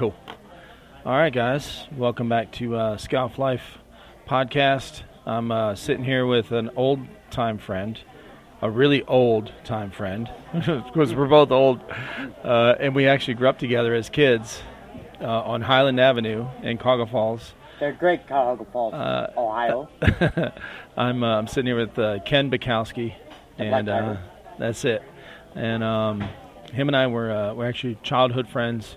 Cool. All right, guys. Welcome back to uh, Scalf Life podcast. I'm uh, sitting here with an old time friend, a really old time friend, because we're both old, uh, and we actually grew up together as kids uh, on Highland Avenue in Cauga Falls. They're great Cuyahoga Falls, Uh, Ohio. I'm uh, I'm sitting here with uh, Ken Belkowski, and uh, that's it. And um, him and I were uh, we're actually childhood friends.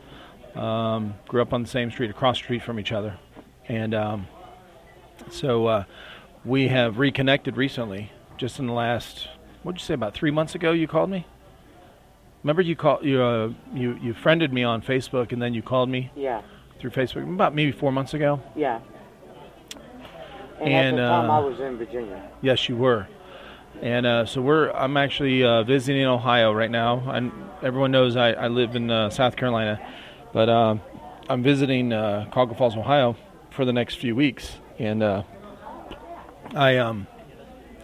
Um, grew up on the same street, across the street from each other, and um, so uh, we have reconnected recently. Just in the last, what'd you say, about three months ago? You called me. Remember you called you uh, you you friended me on Facebook, and then you called me Yeah, through Facebook about maybe four months ago. yeah. And, And, at the time uh, I was in Virginia. Yes, you were. And uh, so we're. I'm actually uh, visiting Ohio right now. And everyone knows I, I live in uh, South Carolina, but um I'm visiting uh, Falls, Ohio, for the next few weeks. And uh, I um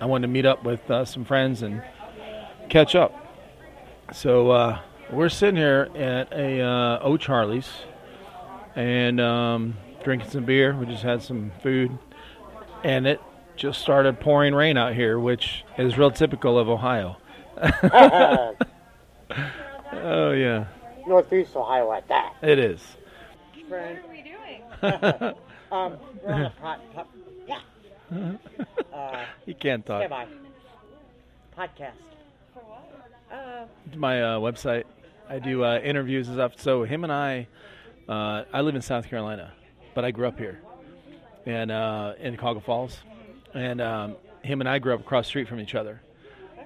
I wanted to meet up with uh, some friends and catch up. So uh, we're sitting here at a uh, O'Charlie's and um, drinking some beer. We just had some food, and it just started pouring rain out here, which is real typical of Ohio. Oh yeah, Northeast Ohio at that. it is. Friend, What are we doing? um, we're on a pod, pod, yeah. Uh, you can't talk. stand by. Podcast. For what? Uh, My uh, website, I do uh, interviews and stuff. So him and I, uh, I live in South Carolina, but I grew up here, and uh, in Cauga Falls, and um, him and I grew up across the street from each other.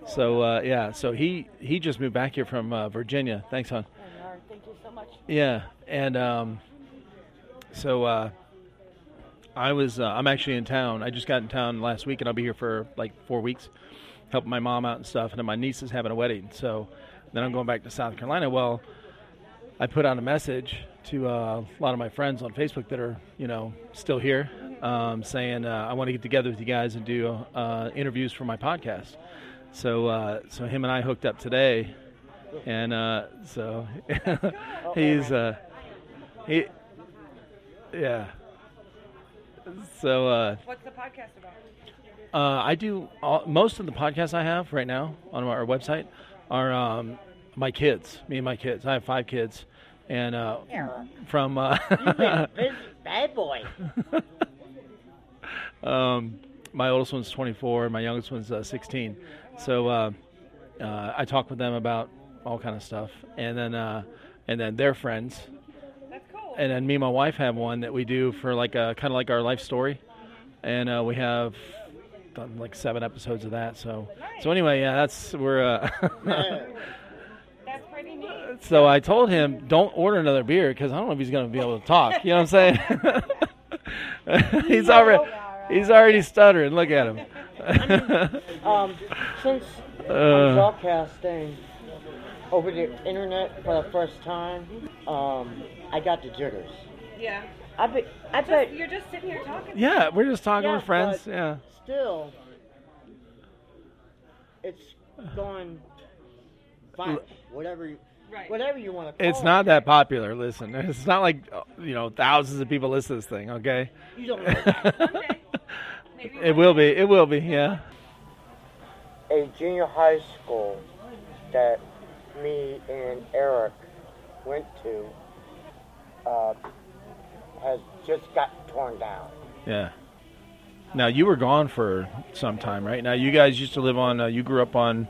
So uh, yeah, so he he just moved back here from uh, Virginia. Thanks, hon. Thank you so much. Yeah, and um, so uh, I was uh, I'm actually in town. I just got in town last week, and I'll be here for like four weeks, helping my mom out and stuff. And then my niece is having a wedding, so then I'm going back to South Carolina. Well, I put out a message to uh, a lot of my friends on Facebook that are you know still here, um, saying uh, I want to get together with you guys and do uh, interviews for my podcast. So uh, so him and I hooked up today, and uh, so he's uh, he yeah. So uh, What's the podcast about? uh, I do all, most of the podcasts I have right now on our website are um, my kids, me and my kids. I have five kids, and uh, Eric, from uh, you've been a busy bad boy. um, my oldest one's 24, my youngest one's uh, 16. So uh, uh, I talk with them about all kind of stuff, and then uh, and then their friends, That's cool. and then me and my wife have one that we do for like a kind of like our life story, and uh, we have done like seven episodes of that. So so anyway, yeah, that's we're. Uh, That's pretty neat. so I told him don't order another beer because I don't know if he's going to be able to talk. You know what I'm saying? he's already he's already stuttering. Look at him. Um, since I'm Uh, broadcasting over the internet for the first time, um, I got the jitters. Yeah. I bet. I bet. You're just sitting here talking. yeah, we're just talking Yeah, with friends. but- Yeah. Still, it's going fine. Whatever you, Right. whatever you want to call It's it. not that popular. Listen, it's not like uh, you know thousands of people listen to this thing. Okay. You don't know that. One. Maybe it will be. It will be. Yeah. a junior high school that me and Eric went to uh, has just got torn down. Yeah. Now you were gone for some time, right? Now you guys used to live on. Uh, you grew up on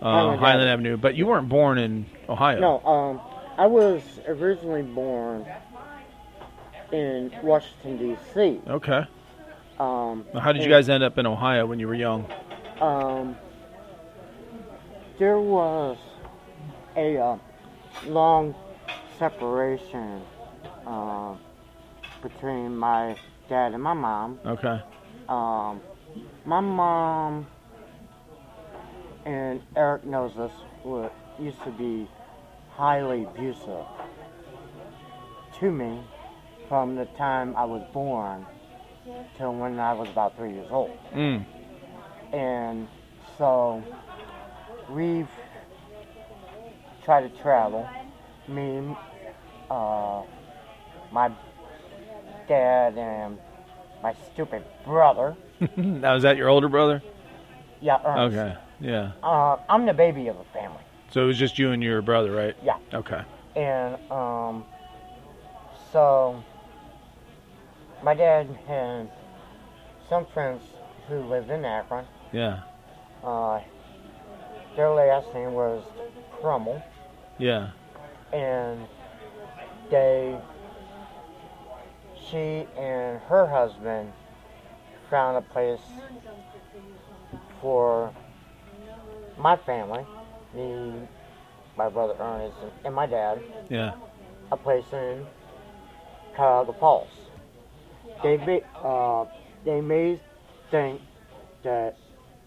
uh, Highland. Avenue, but you weren't born in Ohio. No, um, I was originally born in Washington D.C. Okay. Um, Now, how did you guys end up in Ohio when you were young? Um, there was a uh, long separation uh, between my dad and my mom. Okay. Um, my mom and Eric knows this. Were, used to be highly abusive to me from the time I was born till when I was about three years old. Mm. And so we've tried to travel. Me, uh, my dad and my stupid brother. now is that your older brother? Yeah, Ernest. Okay. Yeah. Uh, I'm the baby of a family. So it was just you and your brother, right? Yeah. Okay. And um, so my dad had some friends who lived in Akron. Yeah. Uh, their last name was Crummel, Yeah. and they, she and her husband found a place for my family, me, my brother Ernest, and- my dad, Yeah. a place in Cuyahoga Falls. They may, uh, they may think that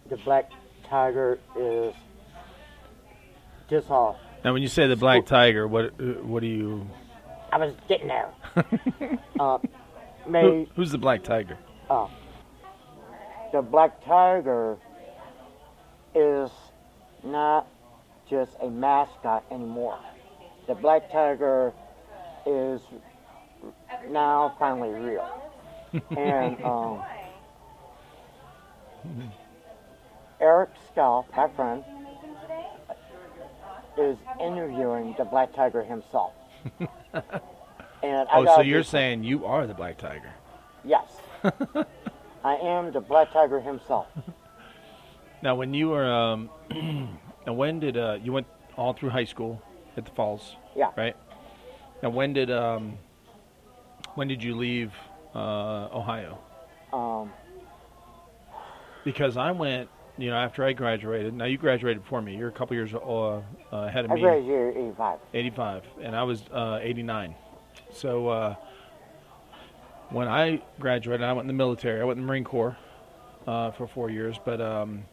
the black tiger is just off. Now, when you say the black tiger, what uh, what do you? I was getting there. Uh, Who, may who's the black tiger? uh, the black tiger is not just a mascot anymore. The black tiger is now finally real. and um, Eric Scalf, my friend, is interviewing the black tiger himself. and I Oh, so you're saying you are the black tiger? Yes. I am the black tiger himself. Now, when you were, um, now when did uh, you went all through high school at the Falls? Yeah. Right. Now, when did um, when did you leave uh, Ohio? Um, Because I went, you know, after I graduated. Now you graduated before me. You're a couple years uh, uh, ahead of I me. graduated in 85. 85, and I was uh, 89. So uh, when I graduated, I went in the military. I went in the Marine Corps uh, for four years, but um,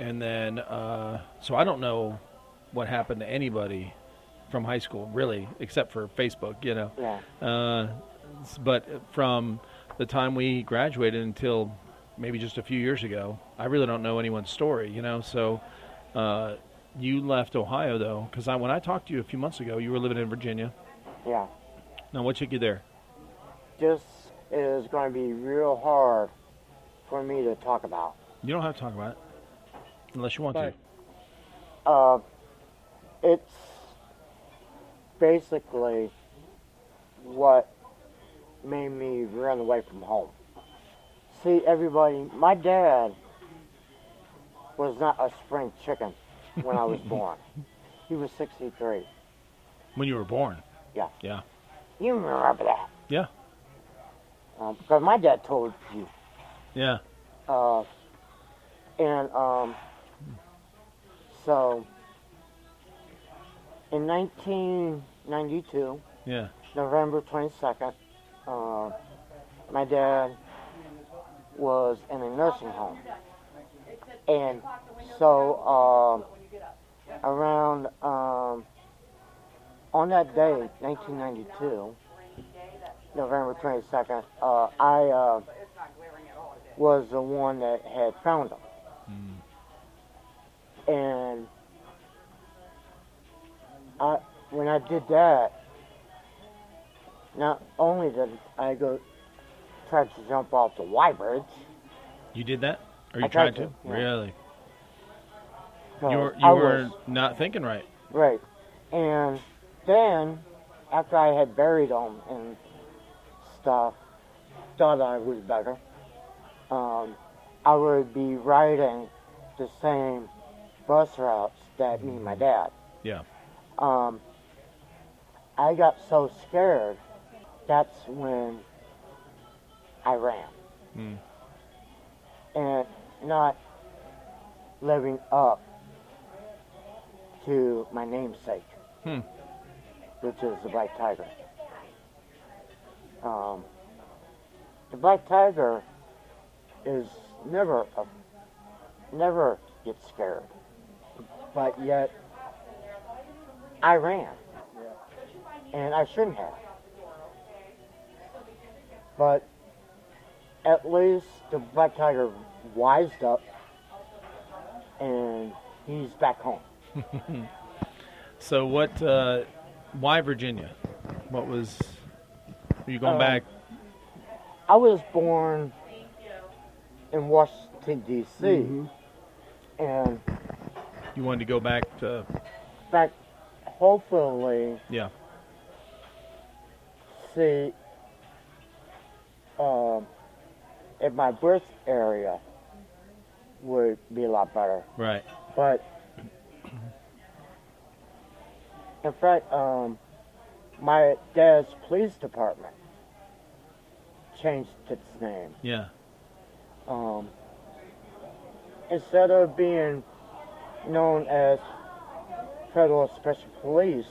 and then uh, so I don't know what happened to anybody from high school, really, except for Facebook, you know. Yeah. Uh, but from the time we graduated until maybe just a few years ago, I really don't know anyone's story, you know. So uh, you left Ohio though, because I, when I talked to you a few months ago, you were living in Virginia. Yeah. Now, what took you there? This is going to be real hard for me to talk about. You don't have to talk about it unless you want But- Uh, it's basically what made me run away from home. See, everybody, my dad was not a spring chicken when I was born. He was 63. When you were born. Yeah. Yeah. You remember that? Yeah. Um, because my dad told you. Yeah. Uh, and um, so in 1992, Yeah. November 22nd, uh, my dad was in a nursing home. And so um, around um, on that day, 1992, November 22nd, uh, I uh, was the one that had found him. And I, when I did that, not only did I go try to jump off the Y bridge, You did that? Or you I tried tried to? to, yeah. Really? no, You were you were was not thinking right. right. And then after I had buried him and stuff, thought I was better. Um, I would be riding the same bus routes that me and my dad. Yeah. um, I got so scared. That's when I ran, Hmm. and not living up to my namesake, Hmm. which is the Black Tiger. Um, the Black Tiger is never a, never gets scared, but yet I ran. And I shouldn't have. But at least the black tiger wised up and he's back home. So what? Uh, why Virginia? What was? Are you going Um, back? I was born in Washington D.C. Mhm. and You wanted to go back to? fact, hopefully Yeah. see um, if my birth area would be a lot better. Right. But in fact, um, my dad's police department changed its name. Yeah. Um, instead of being known as Federal Special Police,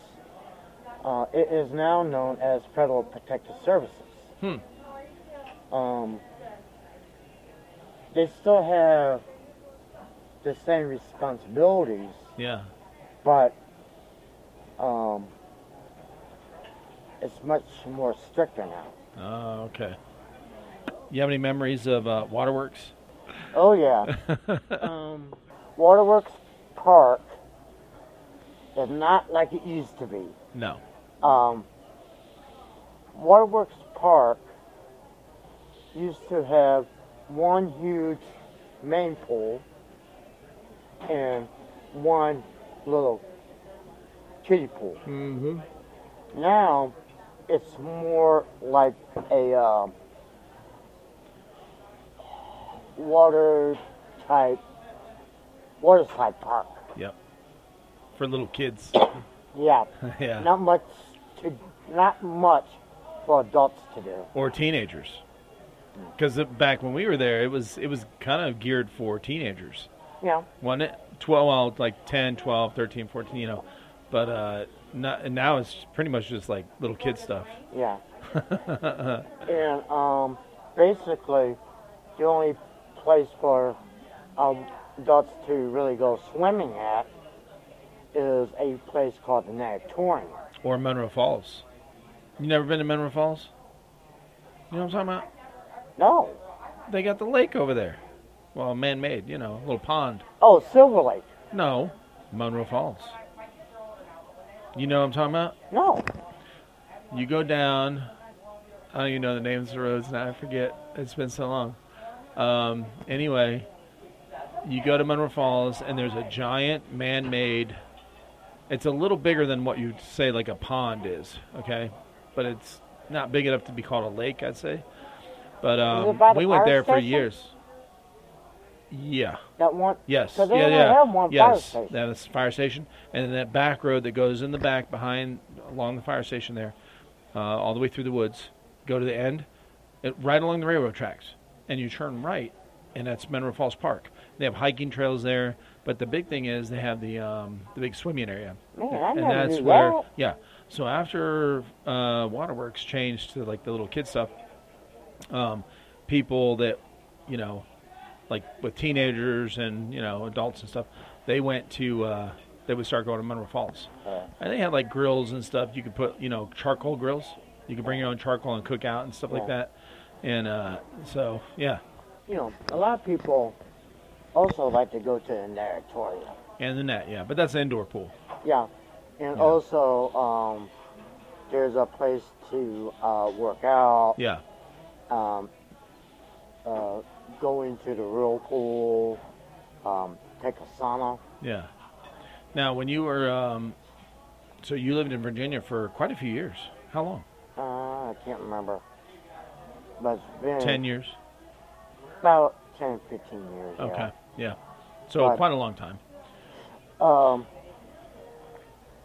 uh, it is now known as Federal Protective Services. Hmm. Um, they still have the same responsibilities, Yeah. but um, it's much more stricter now. Oh, okay. You have any memories of uh, Waterworks? Oh yeah. um, Waterworks Park is not like it used to be. no. Um, Waterworks Park used to have one huge main pool and one little kiddie pool. Mm-hmm. Now it's more like a um, water type water slide park. For little kids. Yeah, yeah. not much to not much for adults to do. Or teenagers. Because back when we were there, it was it was kind of geared for teenagers. Yeah, wasn't 12, well, like 10, 12, 13, 14, you know. But uh, not, and now it's pretty much just like little kid stuff. yeah. And um, basically, the only place for um, adults to really go swimming at is a place called the Natatorium. or Monroe Falls. You never been to Monroe Falls? You know what I'm talking about? No. They got the lake over there. Well, man-made, you know, a little pond. Oh, Silver Lake. No, Monroe Falls. You know what I'm talking about? No. You go down. I don't even know the names of the roads now. I forget. It's been so long. Um, anyway, you go to Monroe Falls, and there's a giant man-made. It's a little bigger than what you'd say like a pond is. Okay, but it's not big enough to be called a lake. I'd say. But um, we went there for years. Yeah. That one. Yes. So they yeah, yeah. have one fire yes. station. That's the fire station, and then that back road that goes in the back behind along the fire station there, uh, all the way through the woods, go to the end, it, right along the railroad tracks, and you turn right, and that's Monroe Falls Park. They have hiking trails there, but the big thing is they have the um, the big swimming area, Man, I and that's where that. yeah. So after uh, Waterworks changed to like the little kid stuff, um, people that you know, like with teenagers and you know adults and stuff, they went to uh, they would start going to Monroe Falls, Uh, and they had like grills and stuff. You could put you know charcoal grills. You could bring your own charcoal and cook out and stuff like that. And uh, so yeah, you know, a lot of people also like to go to the natatorium. and the net yeah, but that's an indoor pool. Yeah, and Yeah. also um, there's a place to uh, work out. Yeah, Um, uh, go into the real pool. Um, take a sauna. yeah. Now when you were um, so you lived in Virginia for quite a few years. How long? Uh, I can't remember, but been Ten years. about 10, 15 years. yeah. Okay. Yeah. So But- quite a long time. Um,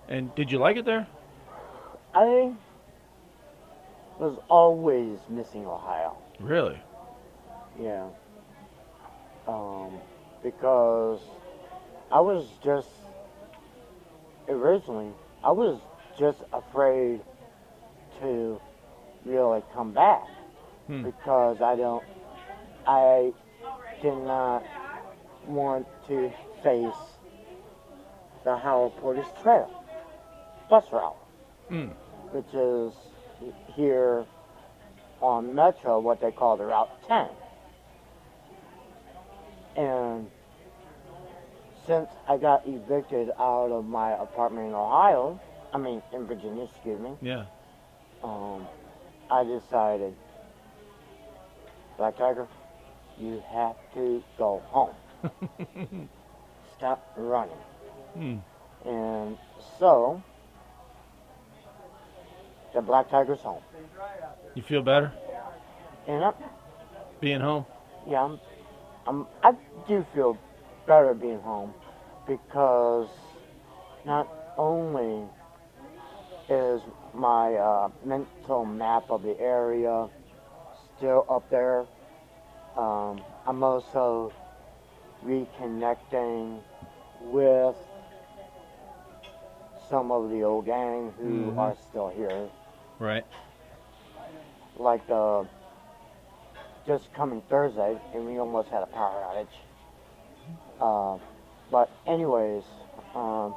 And did you like it there? I was always missing Ohio. Really? Yeah. Um, because I was just originally I was just afraid to really come back Hmm. because I don't I did not want to face the Howard Portage Trail bus route Mm. which is here on Metro, what they call the Route 10. And since I got evicted out of my apartment in Ohio, I mean in Virginia, excuse me, Yeah. um, I decided, Black Tiger, you have to go home. Stop running. Hmm. And so, the Black Tiger's home. You feel better And I'm, being home? yeah, I'm, I'm, I do feel better being home because not only is my uh, mental map of the area still up there, um, I'm also reconnecting with some of the old gang who Mhm. are still here. Right. like the just coming Thursday, and we almost had a power outage. Uh, but anyways, um,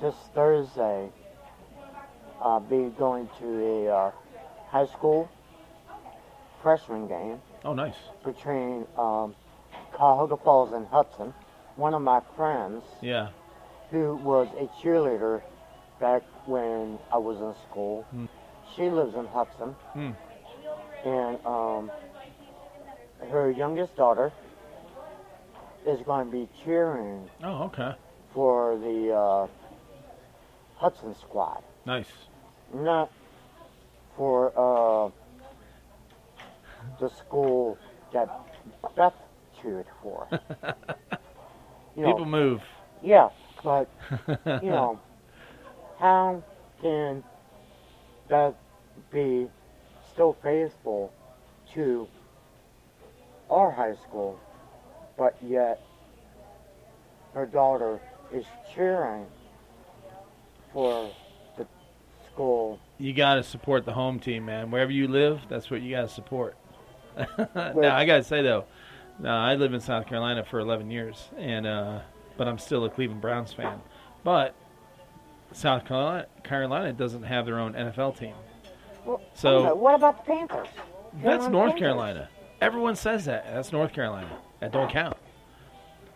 this Thursday, I'll be going to a uh, high school freshman game Oh, nice. between um, Cuyahoga Falls and Hudson. One of my friends, Yeah. who was a cheerleader back when I was in school, Hmm. She lives in Hudson. Hmm. and um, her youngest daughter is going to be cheering Oh, okay. for the uh, Hudson squad, Nice. not for uh, the school that Beth cheered for. You know, People move. yeah, but you know, how can Beth be still faithful to our high school, but yet her daughter is cheering for the school? you got to support the home team, man. Wherever you live, that's what you got to support. now, I got to say though, now, I live in South Carolina for 11 years, and uh, but I'm still a Cleveland Browns fan. But South Carolina, Carolina doesn't have their own NFL team. Well, So- what about the Panthers? That's North Panthers. Carolina. Everyone says that. That's North Carolina. That don't count.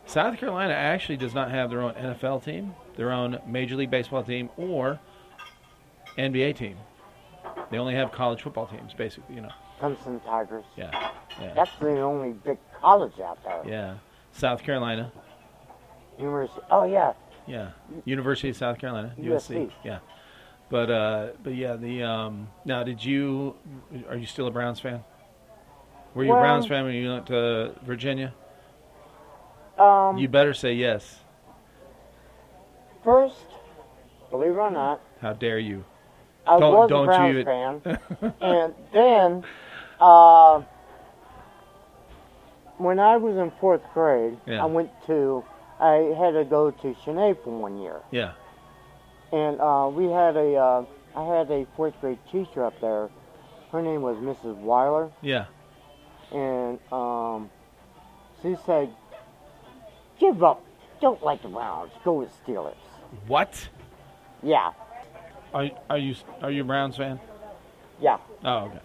South Carolina actually does not have their own NFL team, their own Major League Baseball team, or NBA team. They only have college football teams, basically. You know. Clemson Tigers. Yeah. Yeah. That's the only big college out there. Yeah. South Carolina. University. Oh yeah, Yeah. University of South Carolina. USC. USC. Yeah. But uh, but yeah, the um, now did you are you still a Browns fan? Were you a Browns fan when you went to Virginia? Um, You better say yes. first, believe it or not, How dare you? I Don't- was don't a Browns you- fan, and then, uh, when I was in fourth grade, Yeah. I went to, I had to go to Sinead for one year, Yeah. And uh, we had a, uh, I had a fourth grade teacher up there. Her name was Mrs. Weiler, Yeah. and um, she said, "Give up, don't like the Browns, go with Steelers." What? Yeah, Are are you are you a Browns fan? yeah. Oh, okay.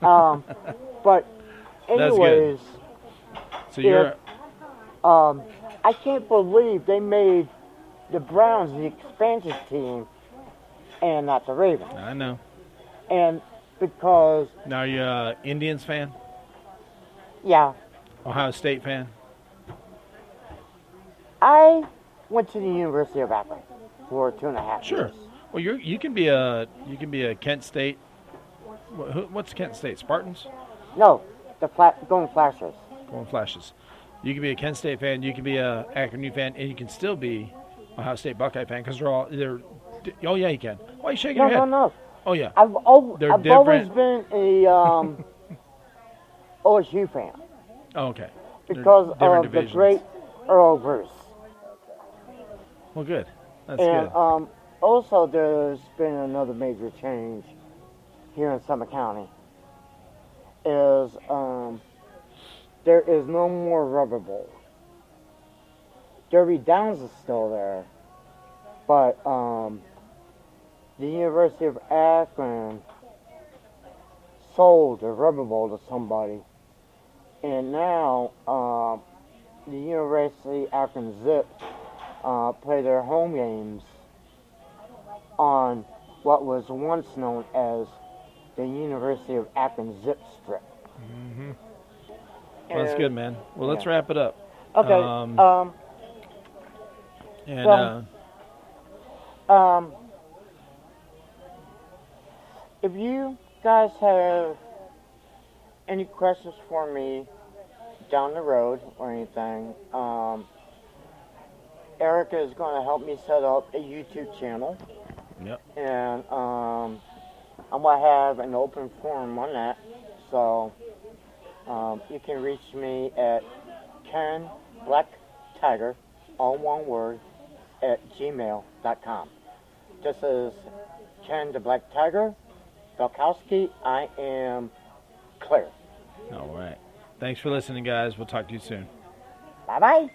Um, but good. anyways, So you're um, I can't believe they made the Browns the expansion team and not the Ravens. I know. And because Now are you a Indians fan? yeah, Ohio State fan? I went to the University of Akron for two and a half Sure. years. Well, you you can be a you can be a Kent State. What's Kent State? Spartans? No, the flat going Flashers. Golden Flashes. You can be a Kent State fan. You can be a Akron U fan, and you can still be Ohio State Buckeye fan because they're all they're. Oh yeah, you can. Why are you shaking No, your head? no. Oh yeah. I've, al- They're I've always different. been a um, OSU fan Oh, okay. They're because different of the divisions. great Earle Bruce. Well, good. That's and good. um, also, there's been another major change here in Summit County. Is um, there is no more Rubber Bowl. Derby Downs is still there, but um, the University of Akron sold the Rubber Bowl to somebody, and now um, the University of Akron Zip uh, play their home games on what was once known as the University of Akron zip strip. hmm Well, that's good, man. Well, let's wrap it up. Okay. Um, Um, And Well- uh, um, if you guys have any questions for me down the road or anything, um, Erica is going to help me set up a YouTube channel. Yep. And um, I'm going to have an open forum on that. So um, you can reach me at Ken Black Tiger, all one word, at gmail.com. This is Ken the Black Tiger. Belkowski, I am clear. all right. Thanks for listening, guys. We'll talk to you soon. Bye bye.